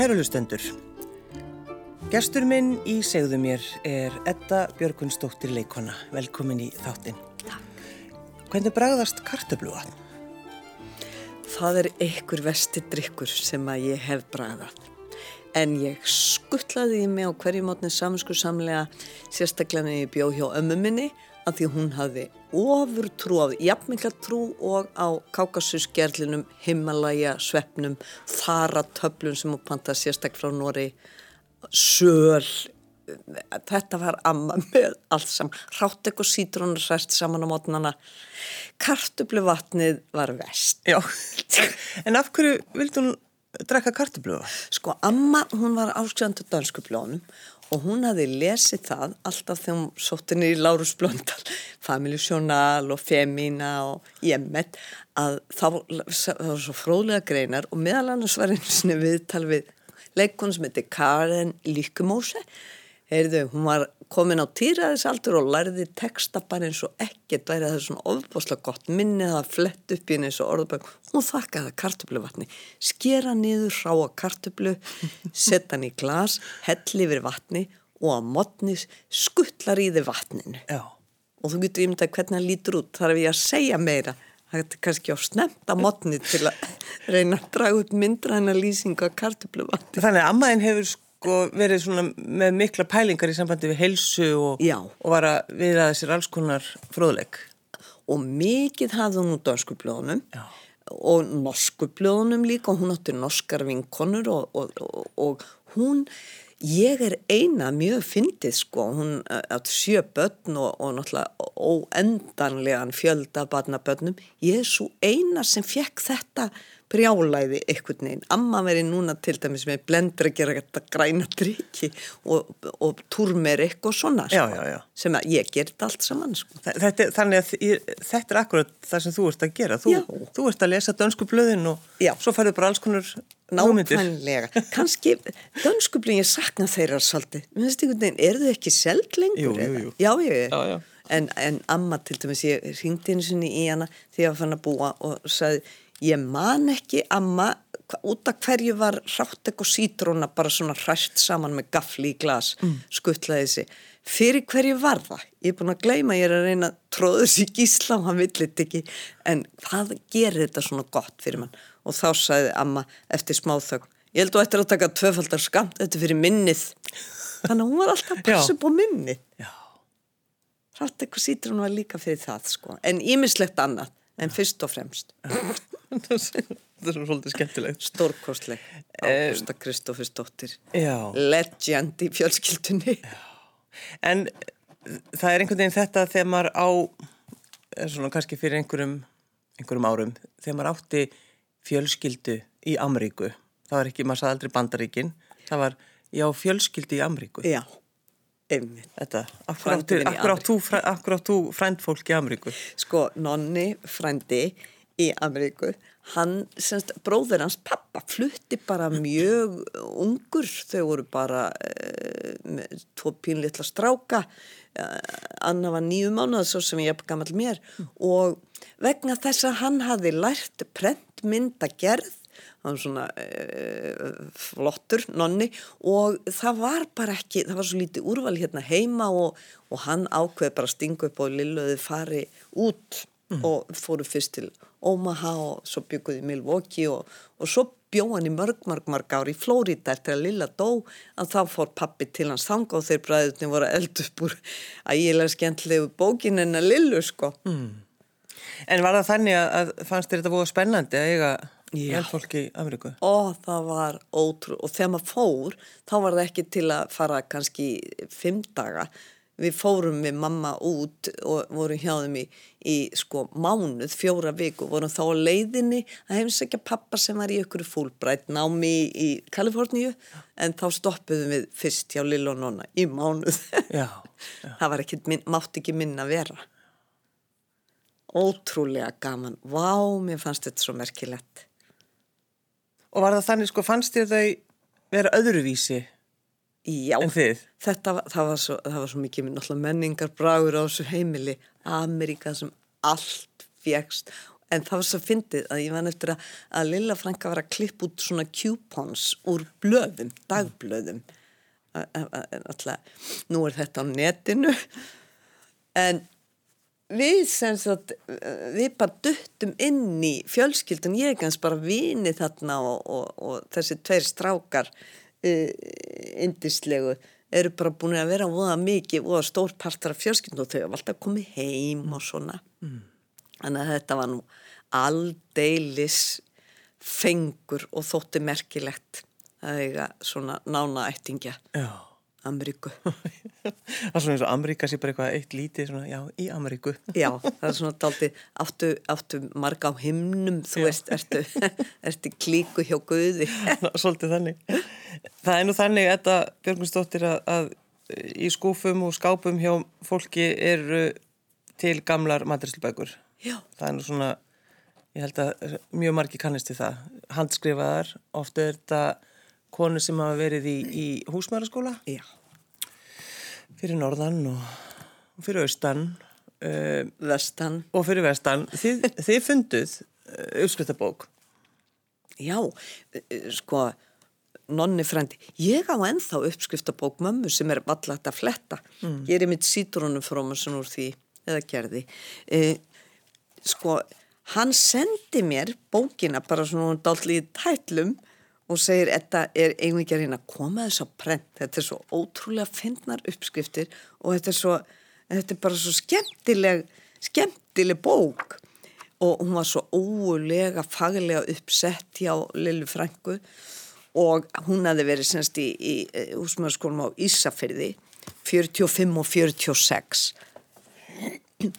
Kærulustendur Gestur minn í segðu mér er Edda Björgunsdóttir leikona. Velkomin í þáttinn. Takk. Hvernig bregðast kartabluga? Það er einhver vesti drikkur sem að ég hef bræðað. En ég skuttlaði í mig á hverju mótni saminsku samlega sérstaklega með ég bjóð hjá ömmu minni að því hún hafði ofur trú á jafnmikla trú og á kákasusgerlinum, Himalaya, Svepnum, Þaratöflun sem hún pantaði sérstak frá Nóri, Söl, þetta var amma með allt saman, hrátt ekkur sítrónur sært saman á mótnana, kartublu vatnið var vest. Já, en af hverju vildi hún drekka kartabluga? Sko, amma, hún var áskjöndu dansku blónum og hún hafi lesið það alltaf þegar hún sóttinni í Lárus Blöndal Family Journal og Femina og Jemmet að það var svo fróðlega greinar og meðal annars var einu viðtal við leikon sem heitir Karen Líkumóse heyrðu, hún var komin á týraðisaldur og lærði texta bara eins og ekkert væri það svona ofboslega gott minnið að flett upp í henni eins og orðabæk hún þakkaði kartubluvatni skera niður ráa kartublu setja hann í glas, hell yfir vatni og að modnis skuttlar í þið vatninu. Já. og þú getur ímyndað hvernig það lítur út. Þar er við að segja meira? Það er kannski á snemta modni til að reyna að draga upp myndra hennar lýsingu á kartubluvatni Þannig að ammaðin hefur sko verið svona með mikla pælingar í sambandi við helsu og, og var að viðraða sér alls konar fróðleik. Og mikið hafði hún út á öskublóðunum og norskublóðunum líka og hún átti norskar vinkonur og, og, og hún, ég er eina mjög fyndið sko, hún átti sjö börn og náttúrulega óendanlegan fjölda barnabörnum, ég er svo eina sem fekk þetta brjálæði einhvern veginn. Amma veri núna til dæmis með blendur að gera þetta græna driki og, og turmerik og svona sko, já, já, já. sem að ég gerði allt saman sko. Þetta, þannig að ég, þetta er akkurat það sem þú ert að gera. Þú, þú ert að lesa dönsku blöðin og svo færðu bara alls konar námyndir. Nákvæmlega. Kanski dönsku blöðin, ég sakna þeirra svolítið. Mér finnst einhvern veginn, er þau ekki seld lengur? Jú, jú, jú. Já, já, já. En, en amma til dæmis, ég ringdi eins og í hana þegar ég var fann að búa og sagði Ég man ekki amma út af hverju var hrátt ekkur sítróna bara svona hræst saman með gafli í glas, mm. skuttlaði þessi. Fyrir hverju var það? Ég er búin að gleyma, ég er að reyna að tróða þessi gísla og hann villit ekki. En hvað gerir þetta svona gott fyrir mann? Og þá sagði amma eftir smáþögn, ég held þú ættir að taka tvöfaldar skamt, þetta fyrir minnið. Þannig að hún var alltaf að passa upp á minni. Hrátt ekkur sítróna var líka fyrir það sko, en ímislegt annað en fyrst og fremst það er svolítið skemmtilegt stórkostleg Ágústa Kristófusdóttir já. legend í fjölskyldunni já. en það er einhvern veginn þetta þegar maður á svona kannski fyrir einhverjum einhverjum árum, þegar maður átti fjölskyldu í Amríku það var ekki, maður sagði aldrei bandaríkin það var, já, fjölskyldu í Amríku já Einmitt. Þetta, akkur átt þú, frændfólk í Ameríku? Sko, nonni frændi í Ameríku, hann, semst, bróður hans pappa flutti bara mjög ungur, þau voru bara e, tvo pínlitla stráka, e, Anna var nýju mánuð, svo sem ég er gammal mér. Mm. og vegna þess að hann hafi lært prentmyndagerð hann var svona e, flottur nonni og það var bara ekki, það var svo lítið úrval hérna heima og, og hann ákveði bara að stinga upp og lilluði fari út mm. og fóru fyrst til Omaha og svo bygguði Milwaukee og, og svo bjóð hann í mörg, mörg, mörg ári í Flórida eftir að Lilla dó að þá fór pappi til hans þanga og þeir bræðutni voru eld upp úr ægilega skemmtlegu bókin en að Lillu sko mm. En var það þannig að fannst þér þetta búið spennandi að eiga Já. vel fólk í Ameríku. og það var ótrú og þegar maður fór þá var það ekki til að fara kannski fimm daga við fórum við mamma út og vorum hjá þeim í, í sko mánuð, fjóra viku vorum þá leiðinni að heimsækja pappa sem var í ykkur fúlbrætt námi í, í Kaliforníu en þá stoppuðum við fyrst hjá Lill og Nonna í mánuð. Já, já. það var ekki, mátti ekki minna vera. Ótrúlega gaman. Vá, mér fannst þetta svo merkilegt. Og var það þannig, sko, fannst þér þau vera öðruvísi Já, þetta það var svo, það var svo mikið menningar bragur á þessu heimili Amerika sem allt fjækst en það var svo fyndið að ég var eftir að, að Lilla Franka var að klippa út svona coupons úr blöðum, dagblöðum. A- a- a- alltaf nú er þetta á netinu. En við sem sagt við bara duttum inn í fjölskyldun. Ég er gans bara vini þarna og, og, og þessi tveir strákar indislegu eru bara búin að vera voða mikið voða stór partar af fjölskyldun og þau hafa alltaf komið heim og svona þannig að þetta var nú aldeilis fengur og þótti merkilegt að eiga svona nána ættingja Já. Ameríku Það er svona eins og Ameríka sé bara eitthvað eitt lítið, svona, já, í Ameríku. Já, það er svona daldi áttu, áttu marga á himnum, þú veist, ertu, ertu klíku hjá Guði. Svolítið þannig. Það er nú þannig, þetta Björgvinsdóttir, að, að í skúfum og skápum hjá fólki eru til gamlar maturislubækur. Já. Það er nú svona, ég held að mjög margi kannist til það. Handskrifaðar, ofta er þetta konu sem hafa verið í, í húsmæraskóla Já, fyrir norðan og, fyrir austan uh, vestan, og fyrir vestan. Þið, þið funduð uh, uppskriftabók. já, eh, sko, nonni frendi, ég á ennþá uppskriftabók mömmu sem er vallat að fletta. Ég er í mitt sítrónum frómasun úr því, eða gerði. E, sko, hann sendi mér bókina bara svona dálítið í tætlum og segir, þetta er einhvern veginn að koma þess að prent, þetta er svo ótrúlega fyndnar uppskriftir og þetta er svo, þetta er bara svo skemmtileg, skemmtileg bók. Og hún var svo óulega faglega uppsett hjá Lillu Frængu og hún hafði verið semst í, í, húsmaðurskólum á Ísafyrði 45 og 46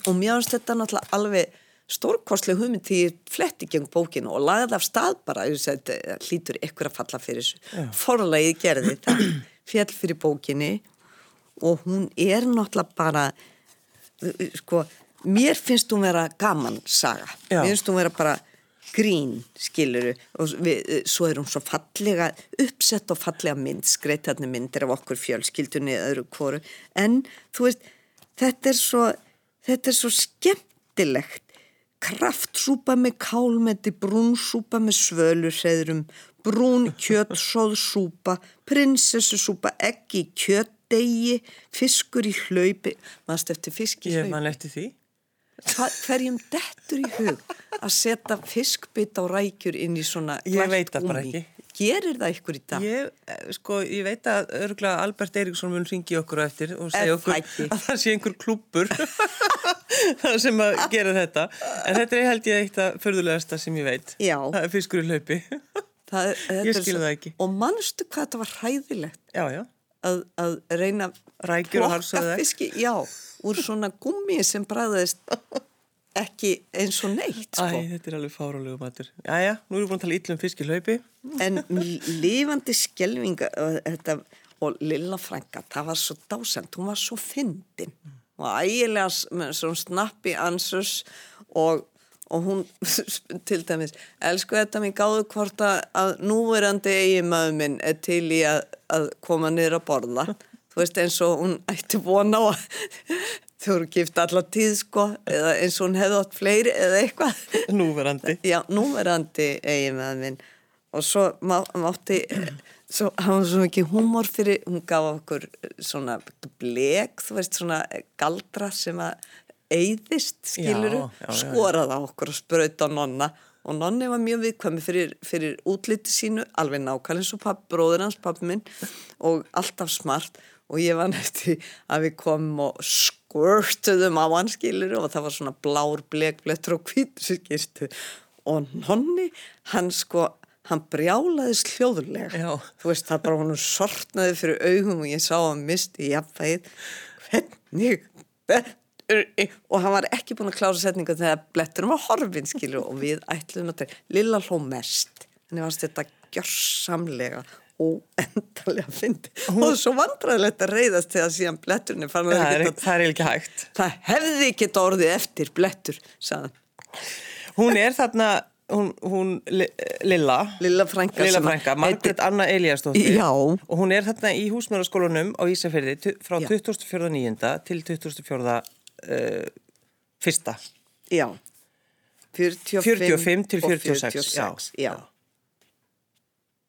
og mér finnst þetta náttúrulega alveg stórkostleg hugmynd því ég fletti gegn bókinu og lagði af stað bara þetta hlýtur ykkur að falla fyrir þessu. Forlegið gerði það fjall fyrir bókinni og hún er náttúrulega bara sko, mér finnst hún vera gaman saga, Já. mér finnst hún vera bara grín, skiluru og við, svo er hún svo fallega uppsett og fallega mynd, skreitarni myndir af okkur fjölskyldunni öðru kvoru en þú veist, þetta er svo þetta er svo skemmtilegt kraftsúpa með kálmeti, brúnsúpa með svöluhreðrum, brún kjötsóðsúpa, prinsessusúpa, eggi kjötdegi, fiskur í hlaupi, mannst eftir fisk í Ég hlaupi. man eftir því. Hva, hverjum dettur í hug að setja fiskbit á rækjur inn í svona Ég glært veit það bara ekki. Gerir það ykkur í dag? Ég, eh, sko, ég veit að örgulega Albert Eiríksson mun ringi okkur eftir og segja okkur að það sé einhver klúppur sem að gera þetta. En þetta er held ég eitt að förðulegasta sem ég veit. Já. Það er fiskur í hlaupi. Það, þetta Ég skil svo- það ekki. Og manstu hvað þetta var hræðilegt já, já. að, að reyna að plokka fiski, já, úr svona gummi sem bræðist ekki eins og neitt, Æ, sko. þetta er alveg fárálegu matur. Jæja, nú erum við búin að tala illa um fisk í hlaupi. En lifandi skelvinga og, og Lilla frænka, það var svo dásend, hún var svo fyndin og ægilega með svona snappi ansurs og, og hún til dæmis, elsku þetta mér gáðu hvort að, að núverandi eiginmaður minn er til í að, að koma niður að borða. Þú veist eins og hún ætti vona á að þau eru gift alla tíð sko eða eins og hún hefði átt fleiri eða eitthvað. Núverandi. Já, núverandi eigin með minn. Og svo má, mátti svo hafa svo mikið húmor fyrir hún gaf okkur svona blek, þú veist svona galdra sem að eyðist skiluru, skoraði á okkur og sprauta á nonna. Og nonni var mjög viðkvæmi fyrir, fyrir útliti sínu, alveg nákvæmlega eins og papp, bróður hans, pappi minn og alltaf smart og ég var nætti að við komum og squirtuðum á hann skiluru og það var svona blár blekblettur og skirtu og nonni, hann sko, hann brjálaðist hljóðulega. Já. Þú veist, það bara hún sortnaði fyrir augum og ég sá hann misti í jafnvægið. Hvernig. Og hann var ekki búin að klára setningu þegar bletturum var horfin, skilur, og við ætluðum að þetta. Lilla hló mest. Þannig varst þetta gjörsamlega óendalega fyndi. Og svo vandræðilegt að reyðast þegar síðan bletturinn er fann að það er, geta... það er ekki hægt. Það hefði ekki orðið eftir blettur, sagðan. Hún er þarna, hún, hún Li- Lilla, Lilla frænka Lilla að frænka, heitir- Margrét Anna Eliasdóttir Já. og hún er þarna í húsmjöraskólanum á Ísafyrði tu- frá Já. 24.9. til 24. Uh, fyrsta. Já. 45, 45 til og 46, já. já.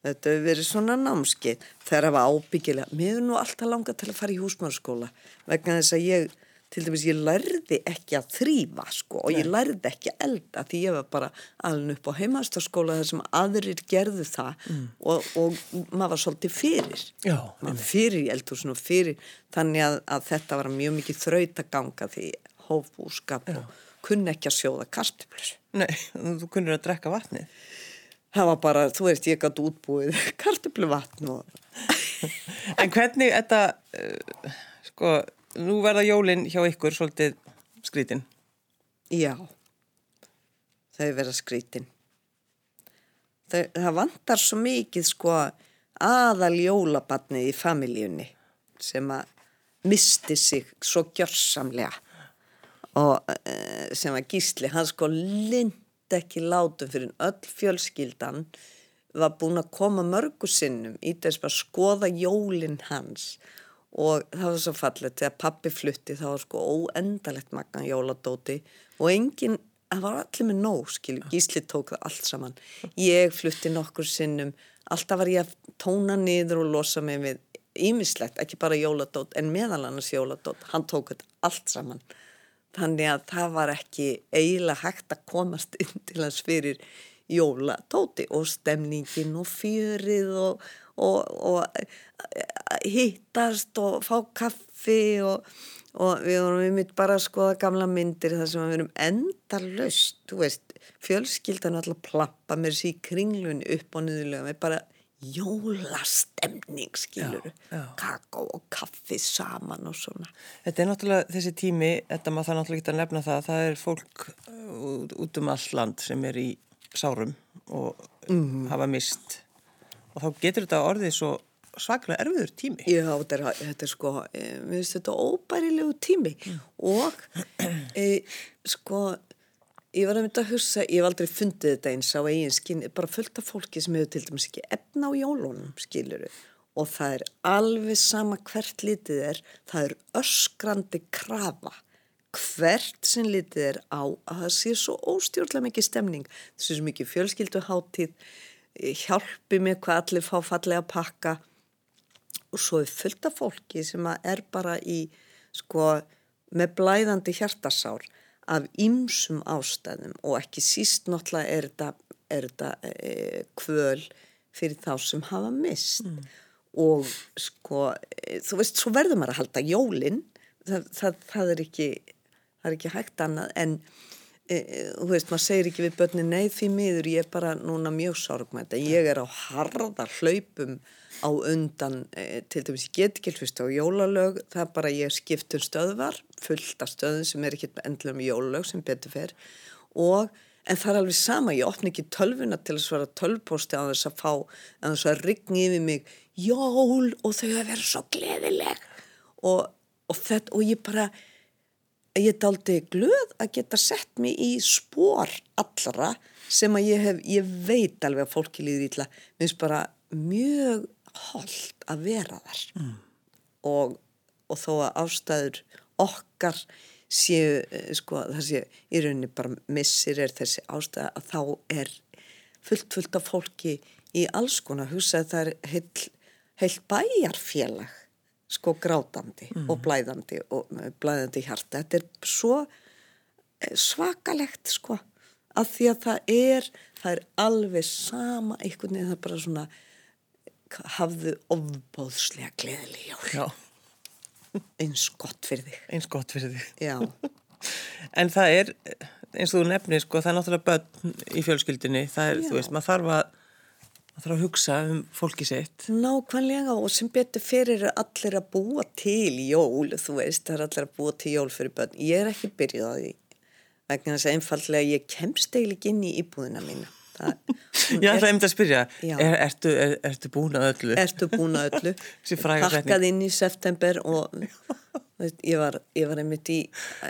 Þetta hefur verið svona námskeið þegar það var ábyggilega. Mér hefur nú alltaf langað til að fara í húsmannskóla vegna þess að ég, til dæmis, ég lærði ekki að þrýfa sko og ég lærði ekki að elda því ég var bara alveg upp á heimastaskóla þar sem aðrir gerðu það og, og maður var svolítið fyrir. Já, maður fyrir eldhúsinu og fyrir þannig að, að þetta var mjög mikið þraut að ganga því hófbúskap og kunni ekki að sjóða kartöflur. Nei, þú kunnur að drekka vatnið. Það var bara, þú veist, ég gæti útbúið kartöfluvatn og... En hvernig þetta, uh, sko, nú verða jólinn hjá ykkur svolítið skrítin. Já, þau verða skrítin. Þau, það vantar svo mikið, sko, aðal jólabatnið í familjunni sem að misti sig svo gjörsamlega og uh, sem að gísli, hann sko lind ekki látum fyrir öll fjölskyldan var búin að koma mörgu sinnum í þess að skoða jólinn hans. Og það var svo fallið þegar pappi flutti þá var sko óendalegt magna jóladóti og enginn, það var allir með nóg skilju, gísli tók það allt saman. Ég flutti nokkur sinnum alltaf var ég að tóna niður og losa mig við ímislegt, ekki bara jóladót en meðal annars jóladót, hann tók þetta allt saman þannig að það var ekki eiginlega hægt að komast inn til hans fyrir jólatóti og stemningin og fjörið og, og, og hittast og fá kaffi og, og við vorum einmitt bara að skoða gamla myndir þar sem við erum endalust, þú veist, fjölskyldan alltaf plappa með þessi kringlun upp og niðurlega með bara jólastemning, skilur, kakó og kaffi saman og svona. Þetta er náttúrulega þessi tími, þetta maður það náttúrulega ekki að nefna það, það er fólk uh, út- um all land sem er í sárum og Mhm. hafa mist og þá getur þetta orðið svo svaklega erfiður tími. Já, þetta er, þetta er sko, e, mér finnst þetta óbærilegu tími og e, sko, ég var að mynda að hugsa, ég hef aldrei fundið þetta eins á eigin skinn, bara fullt af fólki sem hefur til dæmis ekki efna á jólunum, skiluru, og það er alveg sama hvert litið er, það er öskrandi krafa hvert sem litið er á að það sé svo óstjórnlega mikið stemning, þessu svo mikið fjölskylduháttíð, eh, hjálpi mig hvað allir fá fallega pakka. Og svo er fullt af fólki sem að er bara í sko með blæðandi hjartasár af ýmsum ástæðum og ekki síst náttúrulega er þetta, er þetta e, kvöl fyrir þá sem hafa mist og sko e, þú veist, svo verður maður að halda jólin. Það, það, það er ekki það er ekki hægt annað en þú veist, maður segir ekki við börni nei því miður, ég er bara núna mjög sorgmætt ég er á harða hlaupum á undan, e, til dæmis ég get ekki hlust á jólalög, það er bara ég skipt um stöðvar, fullt af stöðum sem er ekki endilega með jólalög sem betur fer. Og en það er alveg sama, ég opna ekki tölvuna til að svara tölvposti á þess að fá að þess að rigni yfir mig. Jól og þau að vera svo gleðileg. Og, og þetta og ég bara ég aldrei glöð að geta sett mig í spór allra sem að ég hef, ég veit alveg að fólki líður ítla, minnst bara mjög holdt að vera þar. Mm. og, og þó að ástæður okkar séu, eh, sko, það séu í rauninni bara missir er þessi ástæða að þá er fullt, fullt af fólki í alls konar. Hugsa að það er heil, heil bæjarfélag sko grátandi og blæðandi og með blæðandi hjarta. Þetta er svo eh, svakalegt sko að því að það er, það er alveg sama einhvern veginn það er bara svona hafðu ofbóðslega gleðileg jól eins gott fyrir þig. eins gott fyrir þig. Já, En það er, eins og þú nefnir sko, það er náttúrulega börn í fjölskyldunni það er, Já. þú veist, maður þarf að maður þarf að hugsa um fólki sitt Nákvæmlega og sem betur fyrir allir að búa til jól, þú veist, það er allir að búa til jól fyrir börn. Ég er ekki byrjuð á því vegna þess að einfallega ég kemst eiginlega ekki inn í íbúðina mína. Það, hún Ég er- einmitt að spyrja, Já. er, ertu, er, ertu búin að öllu? Ertu búin að öllu? Pakkað inn í september og veist, ég, var, ég var einmitt í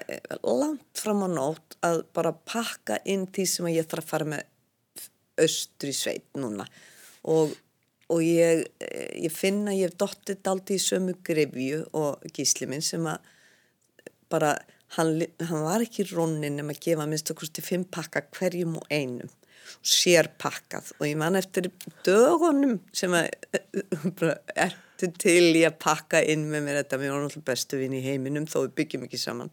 eh, langt fram á nótt að bara pakka inn því sem ég þarf að fara með östri sveit núna og, og ég, eh, ég finna ég hef dottið daldi í sömu grefju og gísli minn sem að bara, hann, hann var ekki rónin um að gefa minnst okkur til fimm pakka hverjum og einum. Sér pakkað og ég man eftir dögunum sem að bara, ertu til í að pakka inn með mér. Þetta, við vorum alltaf bestu vinn í heiminum þó við byggjum ekki saman.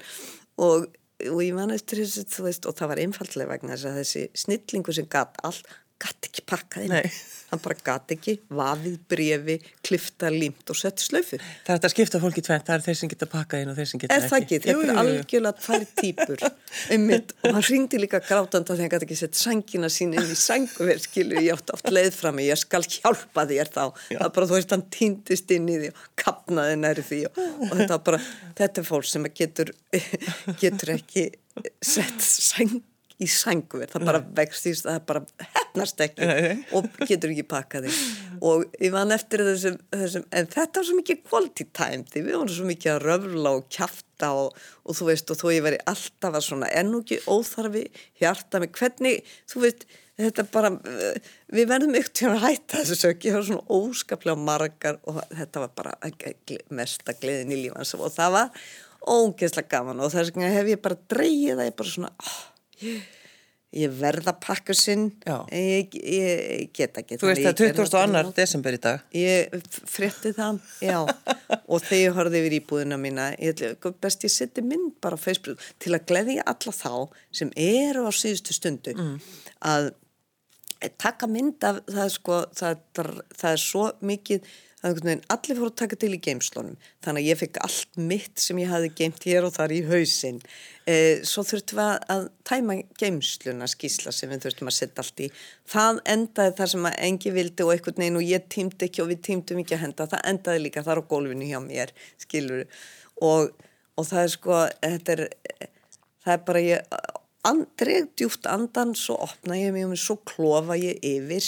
Og, og ég man eftir þessu þú veist, og það var einfallega vegna þess að þessi snillingu sem gatt allt, gatt ekki pakkað inn. Nei. hann bara gatt ekki, vafið brefi klifta límt og sett slöfu Það er þetta að skipta fólki tvennt, það er þeir sem geta pakkað inn og þeir sem geta Er það ekki? Jú, er algjörlega tvær típur einmitt og hann ringdi líka grátandi að hann gæti ekki sett sængina sín inn í sænguver skilu, ég átti oft leið fram ég skal hjálpa þér þá. Það er bara þú veist hann týndist inn í því og kapnaði næri því og, og þetta var bara þetta er fólk sem getur getur ekki sett sæng í sænguver, það bara vext í það bara hefnast ekki og getur ekki pakkað þig. Og ég van eftir þessum, þessum en þetta var svo mikið quality time því við vorum svo mikið að röfla og kjafta og, og þú veist og þó ég væri alltaf að svona ennú ekki óþarfi hjarta með hvernig, þú veist þetta bara, eh, við verðum ykkur til að hætta þessu sök, ég var svona óskaplega margar og þetta var bara mesta gleðin í lífans og það var ógeðslega gaman og þess vegna hef ég bara dreigið það ég bara svona, oh, ég, ég verð að pakka sinn. Já. ég, ég, ég get ekki Þú veist það ég gerði 22. bara- desember í dag. Ég frétti það, já, og þegar ég horfði yfir íbúðina mína, ég best ég seti mynd bara á Facebook til að gleðja alla þá sem eru á síðustu stundu. Að taka mynd af það er sko, það, er- það er svo mikið, allir fóru að taka til í geimslunum, þannig að ég fekk allt mitt sem ég hafi geimt hér og þar í hausinn. Eh, svo þurftum við að tæma geimsluna skísla sem við þurftum að setja allt í. Það endaði þar sem að engi vildi og einhvern veginn og ég tímdi ekki og við tímdum ekki að henda, það endaði líka þar á gólfinu hjá mér, skilur og, og það er sko, er, það er bara ég andreg djúft andan svo opna ég mig og svo klofa ég yfir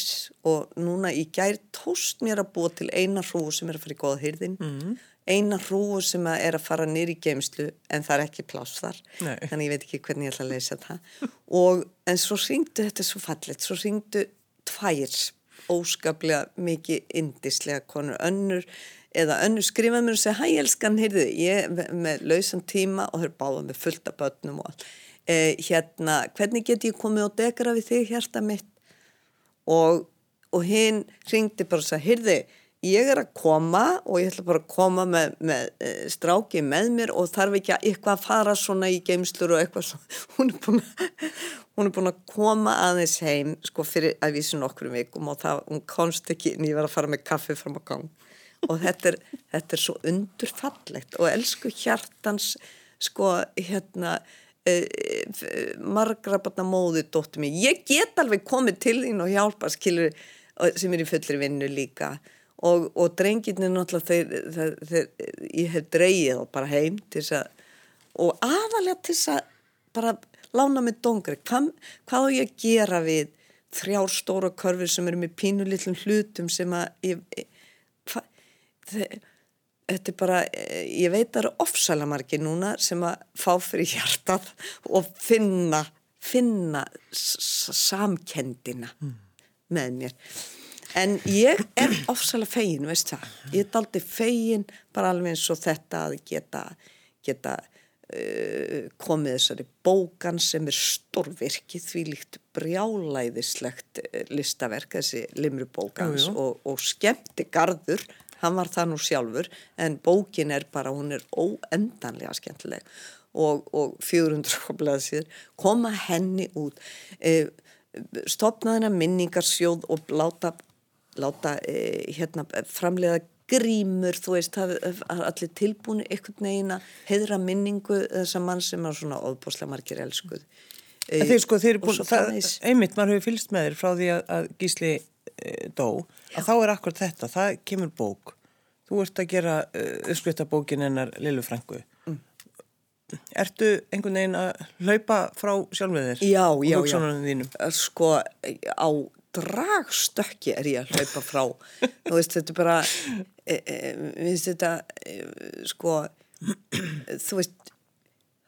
og núna í gær tóst mér að búa til eina hrúu sem er að fara í góða hyrðin mm. eina hrúu sem er að fara nýr í geimslu en það er ekki pláss þar. Nei. þannig ég veit ekki hvernig ég ætla að leysa það. Og en svo ringdu þetta svo fallet svo ringdu tvær óskaplega mikið indislega konur. Önnur eða önnur skrifaði mér og segja hæ elskan, heyrðu, ég með, lausan tíma og þau báða með fullt af börnum og allt eh, hérna, hvernig get ég komið og dekara við þig hjarta mitt? Og, og hinn ringdi bara og sagði, heyrðu, ég er að koma og ég ætla bara að koma með, með e, stráki með mér og þarf ekki að eitthvað að fara svona í geimslur og eitthvað svona, hún er búin að, hún er búin að koma aðeins heim sko fyrir að vísu nokkrum vikum og það, hún komst ekki inn, ég var að fara með kaffi fram á gang. Og þetta er, þetta er svo undurfallegt og elsku hjartans sko hérna margra barna móði dóttir mig, ég get alveg komið til þín og hjálpa skilur sem er í fullri vinnu líka. Og, og drengirni náttúrulega þeir, þeir, þeir, ég hef dreigið þá bara heim til þess að og aðalega til þess að bara lána með dongri. Hvað, hvað á ég að gera við þrjár stóra körfur sem eru með pínulillum hlutum sem að ég, hva, þe- þetta er bara, eh, ég veit að það eru ofsalega margir núna sem að fá fyrir hjartað og finna, finna samkendina með mér. En ég er ofsalega fegin, veist það. Ég er aldrei fegin bara alveg eins og þetta að geta, geta uh, komið þessari bókan sem er stórvirkið því líkt brjálæðislegt eh, listaverk, þessi limru bókans Jú, og, og skemmti garður, hann var það nú sjálfur, en bókin er bara, hún er óendanlega skemmtileg. Og, og 400 blaðsíður, koma henni út, e, stopnaðina minningarsjóð og láta, láta e, hérna, framleiða grímur, þú veist, það er allir tilbúinu einhvern veginn að heiðra minningu þessa mann sem er svona óbúslega margir elskuð. Þeir sko, þeir og búin, það, einmitt, maður hefur fylgst með þér frá því að, að Gísli dó, að þá er akkur þetta, það kemur bók. Þú ert að gera uh, uppskrifta bókin hennar Lillu Frængu. Mm. Ertu einhvern veginn að hlaupa frá sjálfið þér? Já, já, já. þínum? Sko, á dragstökki er ég að hlaupa frá. Þú veist, þetta bara, e, e, minnst þetta, e, sko, þú veist,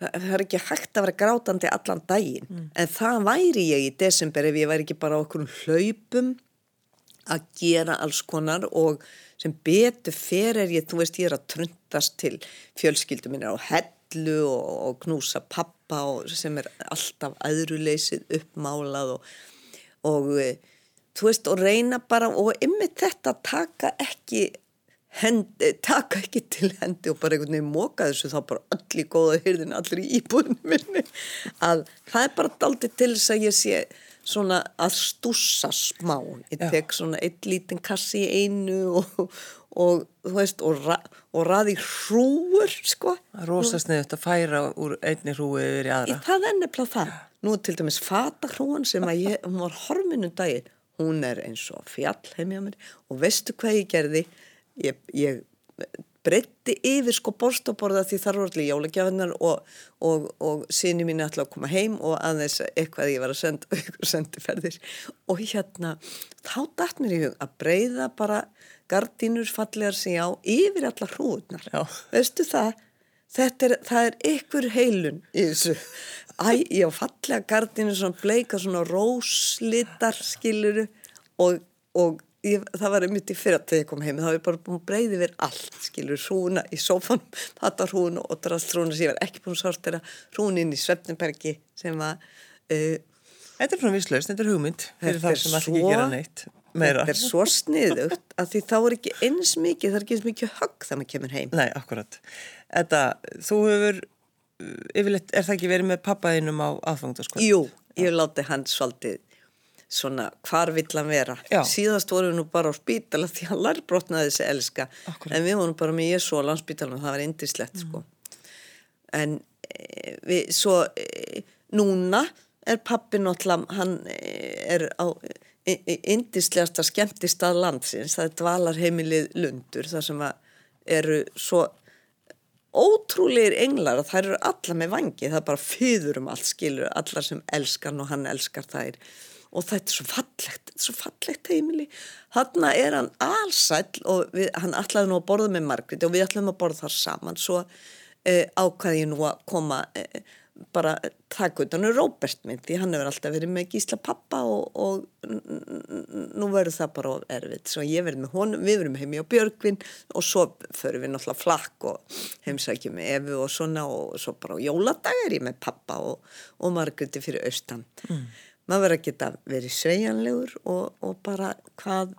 það er ekki hægt að vera grátandi allan daginn. En það væri ég í desember ef ég væri ekki bara á okkur hlaupum að gera alls konar og sem betur fer er ég, þú veist, ég er að trundast til fjölskyldu minna á hellu og, og knúsa pappa og sem er alltaf aðruleysið uppmálað og, og e, þú veist, og reyna bara og ymmið þetta taka ekki hendi, taka ekki til hendi og bara einhvern veginn móka þessu þá bara öll í góða hyrðin, allir í íbúðinu minni. Að það er bara daldið til þess að ég sé svona að stússa smá ég tek svona eitt lítinn kassi í einu og, og þú veist og, ra, og raði hrúur sko Það rosa sniðut að færa úr einni hrúi yfir í Í aðra. það er nefnilega það. Nú til dæmis fatahrúan sem að ég, hún var horminu daginn, hún er eins og fjall heimja mér og veistu hvað ég gerði? Ég, ég breytti yfir sko borstaborða því þar voru allir jólagjafinnar og, og, og síni mín ætla að koma heim og aðeins eitthvað ég var að senda og ykkur sendi ferðir og hérna þá dætt mér í hug að breyða bara gardínur fallegar sig á yfir allar hrúðnar. Veistu það? Þetta er, það er ykkur heilun í þessu. Æ, ég á fallega gardinu svona bleika, svona róslitar skiluru og, og ég, það var einmitt í fyrra þegar ég kom heim, það var bara búin að breyði verið allt skilur, hrúna í sófanum, þetta hrúna og drast hrúna sem ég var ekki búin að sortera, hrúna inn í Svefnbergi sem var, uh, Þetta er svona vislaust, þetta er hugmynd fyrir það er sem ætla ekki að gera neitt. Meira. þetta er svo sniðugt að því þá er ekki eins mikið, það er ekki eins mikið högg þegar maður kemur heim. Nei, akkurat. Þetta, þú hefur, uh, yfirleitt, er það ekki verið með pappaðinum á aðfangtaskvöld? Jú, ég láti hann svolítið svona hvar vill hann vera. Já. Síðast vorum við nú bara á spítala því hann lærbrotnaði þessi elska. Akkúrat. En við vorum bara með Jésu á landspítalanum, það var indislegt Mm. sko. En e, við, svo e, núna er pappi náttúrulega, hann e, er á e, indislegasta skemmtist að landsins, það er dvalarheimilið Lundur, þar sem að eru svo ótrúlegir englar að þær eru alla með vangi, það er bara fyður um allt skilur, allar sem elskan og hann elskar þær og þetta er svo fallegt, þetta er svo fallegt heimili. Þarna er hann allsæll og við, hann ætlaði nú að borða með Margrét og við ætlaðum að borða þar saman. Svo eh, ákvaði ég nú að koma eh, bara taka utan um Róbert minn því hann hefur alltaf verið með gísla pappa og, og nú verður það bara erfitt. Svo ég verður með honum, við verðum heimi á Björgvin og svo förum við náttúrulega flakk og heimsækjum með Efu og svona og svo bara á jóladag er ég með pappa og, og Margréti fyrir austan. Mm. Maður verður að geta verið sveigjanlegur og, og bara hvað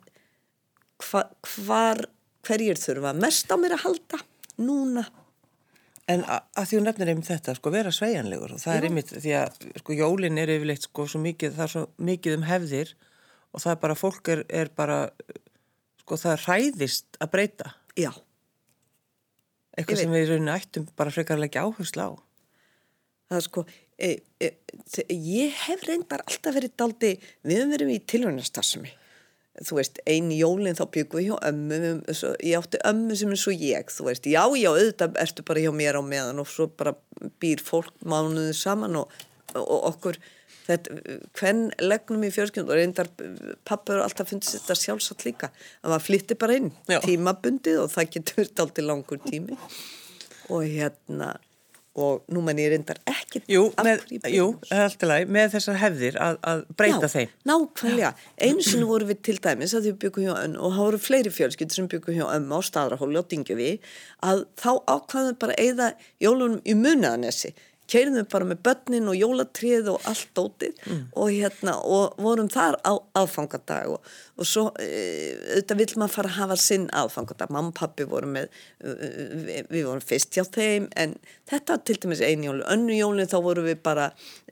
hva, hvar hverjir þurfa mest á mér að halda núna En að því hún nefnir einmitt þetta, sko, vera sveianlegur og það er einmitt því að, sko, jólin er yfirleitt, sko, svo mikið, það er svo mikið um hefðir og það er bara, fólk er, er bara, sko, það hræðist að breyta. já Eitthvað sem við í rauninni ættum bara frekar að leggja áherslu á. það er sko e, e, ég hef reyndar alltaf verið daldi við höfum verið í tilhörnastarsmi þú veist, ein jólinn þá byggum við hjá ömmu svo, ég átti ömmu sem er svo ég þú veist, já, já, auðvitað ertu bara hjá mér á meðan og svo bara býr fólk mánuðu saman og, og okkur. Þetta, hvern legnum í fjörskjund og reyndar pappa eru alltaf fundið þetta sjálfsagt líka að maður flytti bara inn Já. tímabundið og það getur verið aldrei langur tími. Og hérna og nú menn ég reyndar ekkit Jú, með, jú, læg, með þessar hefðir að, að breyta Já, þeim. nákvæmlega, einu sinni voru við til dæmis að við byggum hjá önn og það voru fleiri fjölskyldur sem byggum hjá ömmu á staðrahóli og dingjöfi að þá ákvaðum bara að eyða jólunum í munaðanesi keirðum bara með börnin og jólatrið og allt dótið Mm. og hérna og vorum þar á aðfangadag og, og svo e, auðvitað vill maður fara að hafa sinn aðfangadag. Mamma og pappi voru með við, við vorum fyrst hjá þeim en þetta var til dæmis einu jólu önnu jólun þá vorum við bara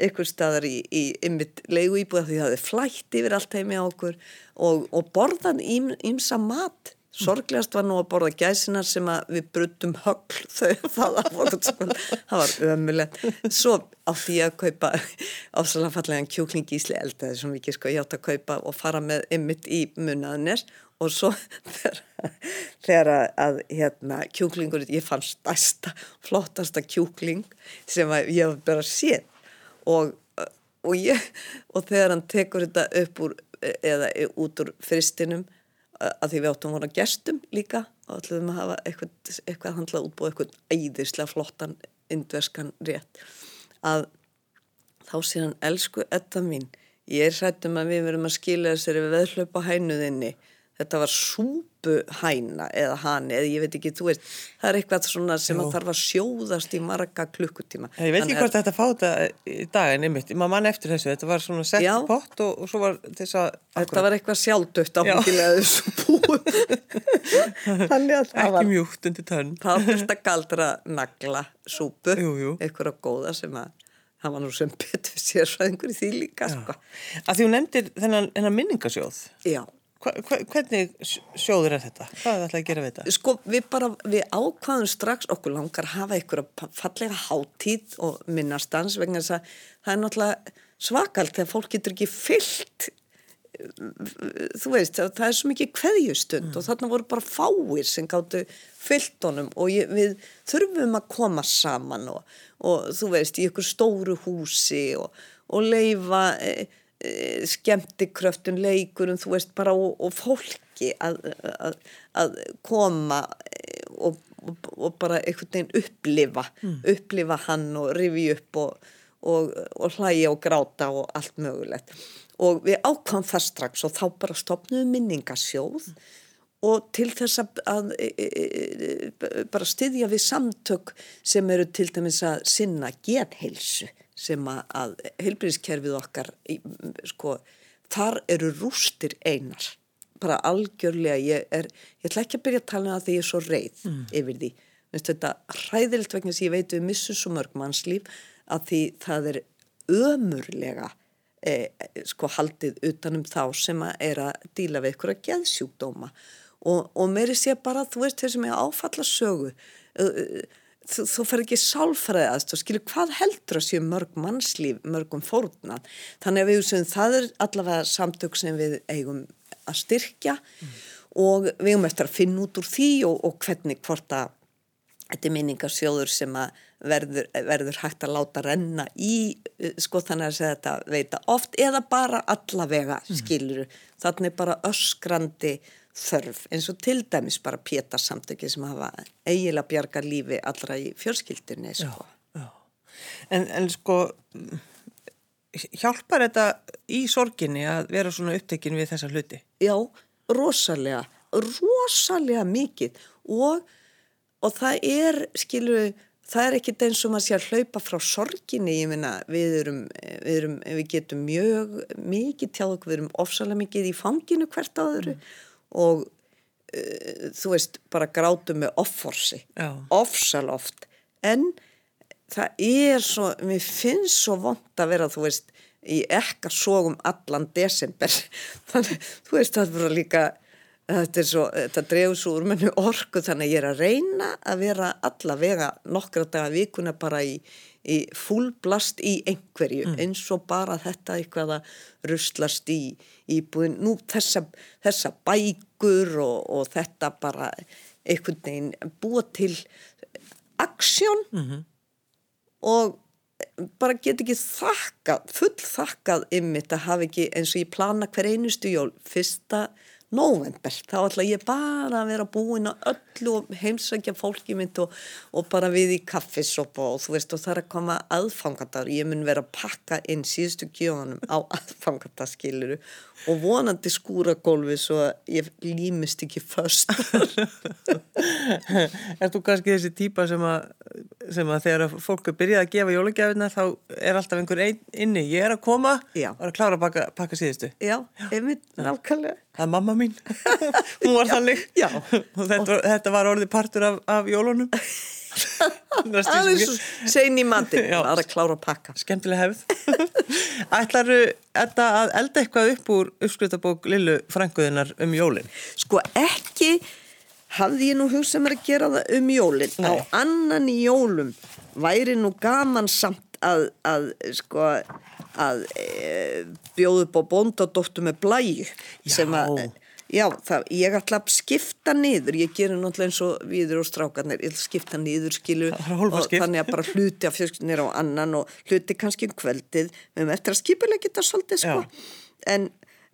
ykkur staðar í, í ymmit leigu íbúða því það hefði flætt yfir allt heimi á okkur og, og borðan ím, ímsa mat Sorglegast var nú að borða gæsinar sem við brutum högl þau það að voru sko, það var ömulegt. Svo átti ég að kaupa ásala fallega kjúkling ísli eldaði sem ekki sko. Ég átti að kaupa og fara með ymmit í munnaðinnes og svo þegar, að, hérna kjúklingur, ég fann stærsta, flottasta kjúkling sem ég hef bara séð. Og, og ég, og þegar hann tekur þetta upp úr eða út úr fristinum að því við áttum að vona gestum líka og ætlum að hafa eitthvað, eitthvað handlað út búið eitthvað æðislega flottan indverskan rétt. Að þá sé hann elsku etta mín ég er hrættum að við verum að skilja þessari veðhlaupa hænuðinni þetta var súpuhæna eða hani eða ég veit ekki, þú veist það er eitthvað svona sem Jó. að þarf að sjóðast í marga klukkutíma. Ég veit ekki hvort þetta fáta í daginn einmitt, maður mann eftir þessu, þetta var svona sett pott og, og svo var þess að Þetta var eitthvað sjálfdött áhengilega þessu búið Ekki mjúkt undir tönn. Það var fyrst að galdra nagla súpu, eitthvað góða sem að það var nú sem betur sér svo einhverju því líka sko. Að því hún nefndir þennan minningasjóð Já Hvernig sjóður er þetta? Hvað er þetta að gera við þetta? Sko við bara, við ákvaðum strax okkur langar að hafa einhverja fallega hátíð og minnastans vegna þess að það er náttúrulega svakalt þegar fólk getur ekki fyllt þú veist, það er svo mikið kveðjustund mm. og þarna voru bara fáir sem gáttu fyllt honum og ég, við þurfum að koma saman og, og þú veist, í einhver stóru húsi og, og leifa e, Eh, skemmtikröftun, leikurum, þú veist bara og, og fólki að, að, að koma eh, og, og, og bara einhvern veginn upplifa, mm. upplifa hann og rifi upp og hlæja og gráta og allt mögulegt og við ákvæmum það strax og þá bara stopnum minningasjóð mm. og til þess að, að e, e, e, bara styðja við samtök sem eru til dæmis að sinna geðheilsu sem að heilbríðiskerfið okkar, sko, þar eru rústir einar, bara algjörlega, ég er, ég ætla ekki að byrja að tala um það því ég er svo reið mm. yfir því, Vist, þetta hræðilt vegna sem ég veit við missum svo mörg mannslíf að því það er ömurlega eh, sko haldið utanum þá sem að er að díla við ykkur að geðsjúkdóma. Og, og meiri sé bara, þú veist, þeir sem er áfalla sögu, uh, þú, þú fer ekki sálfræðast og skilur hvað heldur að séu mörg mannslíf, mörgum fórna þannig að við sem það er allavega samtök sem við eigum að styrkja mm. og við eigum eftir að finna út úr því og, og hvernig hvort að þetta er minningarsjóður sem að verður, verður hægt að láta renna í sko þannig að þetta veita oft eða bara allavega mm. skiluru, þannig bara öskrandi þörf eins og til dæmis bara pétarsamtöki sem hafa eiginlega bjarga lífi allra í fjölskyldinni sko. já, já. En, en sko hjálpar þetta í sorginni að vera svona upptekinn við þessa hluti? Já, rosalega rosalega mikið og, og það er skilu, það er ekkit eins og maður sé að hlaupa frá sorginni, ég minna við erum, við erum, við getum mjög mikið tjáð okkur, við erum ofsalega mikið í fanginu hvert á öðru mm og uh, þú veist, bara grátum með offorsi, ofsal oft. En það er svo, mér finnst svo vond að vera, þú veist, í ekkar sógum allan desember. Þannig, þú veist, það er bara líka þetta er svo, þetta drefur svo úr mennu orku þannig ég er að reyna að vera allavega nokkra daga vikuna bara í í fullblast í einhverju mm. eins og bara þetta eitthvað að rustlast í íbúin nú þessa, þessa bækur og, og þetta bara einhvern veginn búa til aksjón mm -hmm. og bara get ekki þakkað, full þakkað ymmit að hafa ekki eins og ég plana hver einustu jól fyrsta november, þá ætla ég bara að vera búin á öllu heimsækja fólki mitt og, og bara við í kaffisopa og þú veist og það er að koma aðfangatar, ég mun vera að pakka inn síðustu kjóðanum á aðfangatarskiluru og vonandi skúra gólfi svo að ég límist ekki först Er þú kannski þessi típa sem að, sem að þegar fólk er byrjað að gefa jólagjafina þá er alltaf einhver ein, inni, ég er að koma Já. og er að klára að pakka, pakka síðustu. Já, einmitt, nákvæmlega Er mamma mín, hún var þannig. og þetta, þetta var orðið partur af, af jólunum. Aðeins segn í mandi að klára að pakka. Skemmtilega hefð. Ætlaru þetta að elda eitthvað upp úr uppskritabók Lillu Frankuðinar um jólin? Sko ekki hafði ég nú hugsað mér að gera það um jólin. Á Nei. annan í jólum væri nú gaman samt að, að sko að e, bjóðu upp á bóndadóttu með blæju sem að Já, það, ég ætla að skipta niður, ég gerir náttúrulega eins og viður og strákarnir, ég ætla að skipta niður skilu og þannig að bara hluti af fjölskyldinir á annan og hluti kannski um kvöldið, við höfum eftir að skipilega geta svolítið sko, en,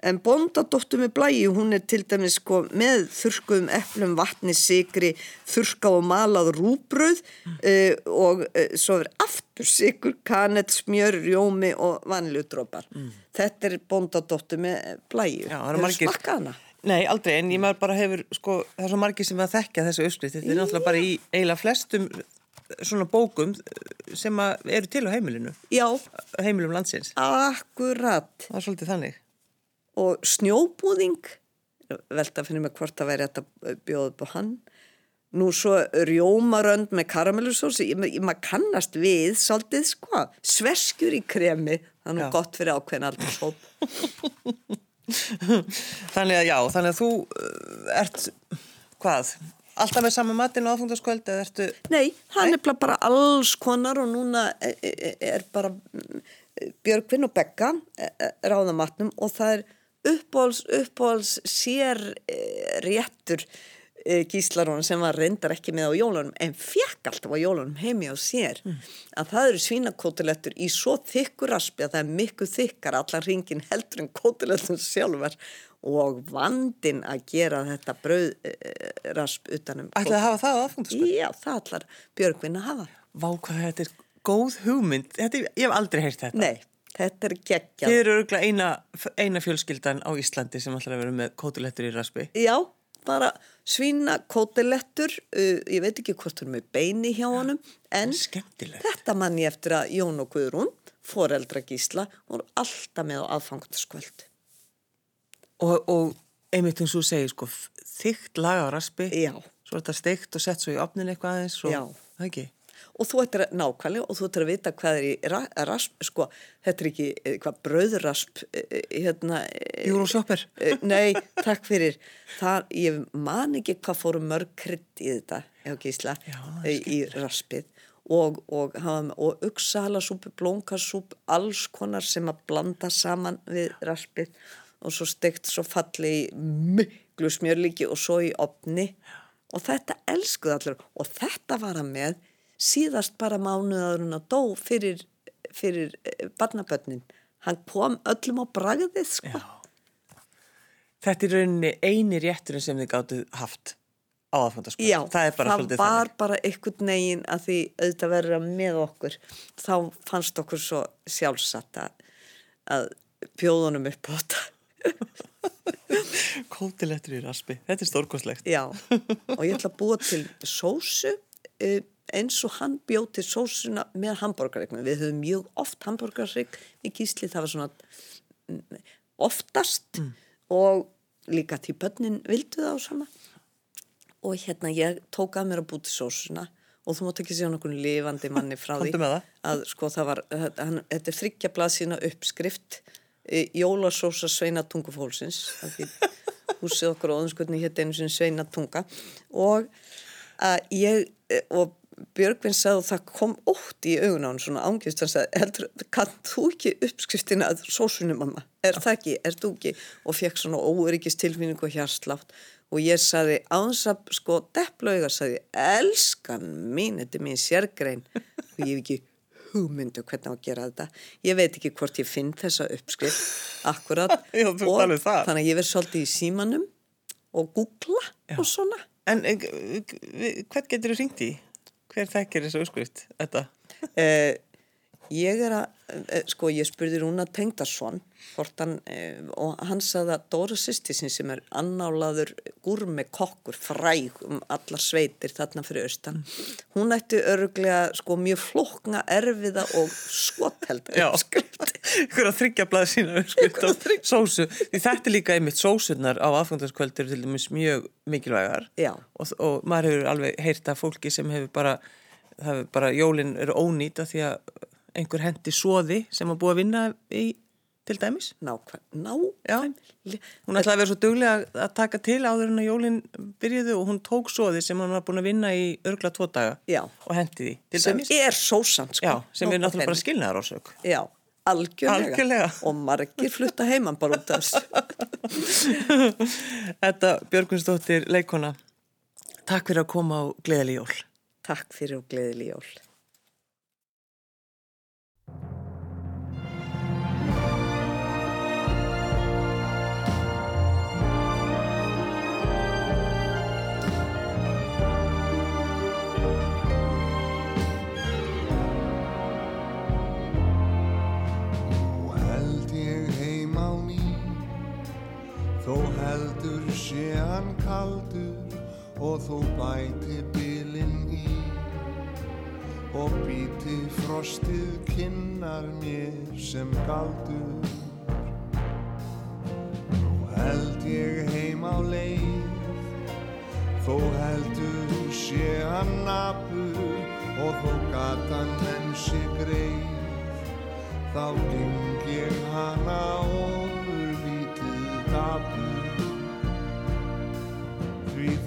en bóndadóttu með blæju, hún er til dæmis sko með þurrkuðum eplum, vatni, sigri, þurrka og malað rúbröð uh, og uh, svo er aftur sigur, kanett, smjör, rjómi og vanilju drópar. Þetta er bóndadóttu með blæju, Já, það eru margir- smakkað hana? Nei, aldrei, en ég maður bara hefur, sko, það er svo margir sem að þekkja þessu uppskrift. Þetta er náttúrulega bara í eiginlega flestum svona bókum sem eru til á heimilinu, Já, heimilum landsins. akkurat. Það er svolítið þannig. Og snjóbúðing, velta fyrir mig hvort það væri þetta bjóð upp á hann. Nú svo rjómarönd með karamellusósi, maður kannast við svolítið sko, sveskjur í kremi, það er nú Já. gott fyrir ákveðin aldrei sóp. Þannig að já, þannig að þú uh, ert, hvað, alltaf með sama matinn á aðfungtaskvöld eða ertu, Nei, það er bara alls konar og núna e- e- er bara mm, Björgvin og Begga e- e- ráða matnum og það er uppbóls, uppbóls sér eh, réttur eh, gíslarón sem var reyndar ekki með á jólunum en fekk alltaf á jólunum heimi á sér að það eru svínakótilettur í svo þykkur raspi að það er miklu þykkar allan ringin heldur en kótilettum sjálfar og vandin að gera þetta brauðrasp utanum ætlaði að hafa það á aðfungtaskvöld? Já, það ætlar Björgvin að hafa. Vá, hvað þetta er góð hugmynd. Þetta, ég hef aldrei heyrt þetta. Nei, þetta er geggjað. Þið eru örgulega eina, eina fjölskyldan á Íslandi sem ætlar að vera með kótulettur í raspi. Já, bara svína kótilettur, uh, ég veit ekki hvort hún er með beini hjá honum, en þetta mann ég eftir að Jón og Guðrún, foreldra gísla, voru alltaf með á aðfangtaskvöld. Og, og einmitt eins og segir, sko, þygt laga á raspi. Já. Svo er þetta steikt og sett svo í opnin eitthvað aðeins. Já. Það ekki? Og þú ættir að nákvæmlega og þú ættir að vita hvað er í ra rasp, sko, þetta er ekki eh, hvað brauðrasp, eh, eh, hérna... eh. Eh, Nei, takk fyrir. Það, ég man ekki hvað fóru mörg krydd í þetta, já gísla, eh, í raspið. Og, og, og uksahalasúpu, blómkassúp, alls konar sem að blanda saman við raspið. Og svo steikt svo falli miklu smjörlíki og svo í opni og þetta elskuð allir. Og þetta var að með síðast bara mánuðarinn að dó fyrir, fyrir barnabönnin. Hann kom öllum á bragðið sko. Þetta er rauninni eini rétturinn sem þið gáttu haft á aðfantaskvöld. Já, það bara það var bara einhvern negin að því auðvitað verður að með okkur. Þá fannst okkur svo sjálfsagt að, að bjóðunum upp á þetta. Kótilettur í raspi. Þetta er stórkoslegt. Já, og ég ætla að búa til sósu eh, eins og hann bjóð til sósuna með hambúrgarreiknum. Við höfum mjög oft hambúrgarreik í gísli, það var svona mm, oftast og líka til börnin vildu það og svona. Og hérna ég tók að mér að búa til sósuna og þú mátt ekki sjá nokkur lifandi manni frá því að sko það var, hann, þetta er þryggja blaðsína uppskrift e, jólasósa sveinatungufólsins af því húsið okkur á óðinskotni hétt einu sinni sveinatunga og að ég e, og Björgvin sagði og það kom ótt í augun á hann svona ángist hann sagði, heldur, kann þú ekki uppskriftina að sósunum mamma, er það ekki, er þú ekki? Og fekk svona óöryggist tilfinning og hjarslátt og ég sagði áns að sko depplauga sagði, elskan mín, þetta er mín sérgrein. Og ég hef ekki hugmyndu hvernig á að gera þetta. Ég veit ekki hvort ég finn þessa uppskrift akkurat. Já, og þannig að ég verð svolítið í símanum og googla Já. og svona. En eh, eh, hvern getur þú ringt í? Hver þekkir þessu uppskrift? Þetta? Eh, ég er að, eh, sko ég spurði Rúna Tengdarsson hann, eh, og hann sagði að Dóra sýstisinn sem er annálaður gúrmi kokkur, fræg um allar sveitir þarna fyrir austan hún ætti örglega sko mjög flokna, erfiða og skottheld Já. uppskrift Hver að þryggja blaði sína sósu. Því þetta er líka einmitt sósunar á aðfantaskvöld eru til dæmis mjög mikilvægar. Og, og maður hefur alveg heyrt af fólki sem hefur bara, hefur bara, jólin eru ónýta því að einhver hendi svoði sem að búa að vinna í til dæmis. Nákvæm, nákvæm. hún ætlaði að vera svo duglega að taka til áður en að jólinn byrjuðu og hún tók svoði sem hann var búin að vinna í örgla tvo daga Já. og hendi því, Sem dæmis. er sósan, sko. Sem er Nóg náttúrulega bara skilnaðar ásök. Já, algjörlega. Algjörlega. Og margir flutta heimann bara út af þessu. Þetta Björgunsdóttir leikona, takk fyrir að koma á Gleðali jól. Takk fyrir og gleðileg jól. Sé hann kaldur Og þó bæti bilinn í. Og býti frostið kinnar mér sem galdur. Nú held ég heim á leið. Þó heldur sé hann nafur Og þó gatan sé greið. Þá geng ég hana ofurlítið dapur. því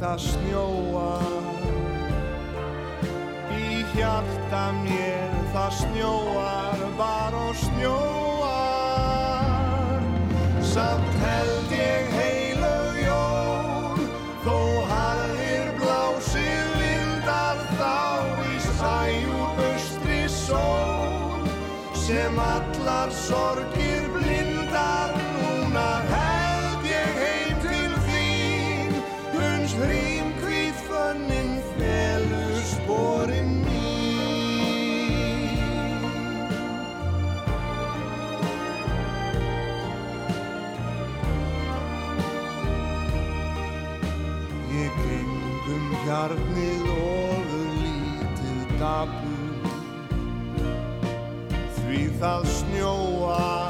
það snjóar í hjarta mér það snjóar bara og snjóar. Samt held ég heilög jól þó hafðir blásið vindar þá í sæjúr austri sól sem allar sorgir hjarnið ofur lítið dapur. Því það snjóar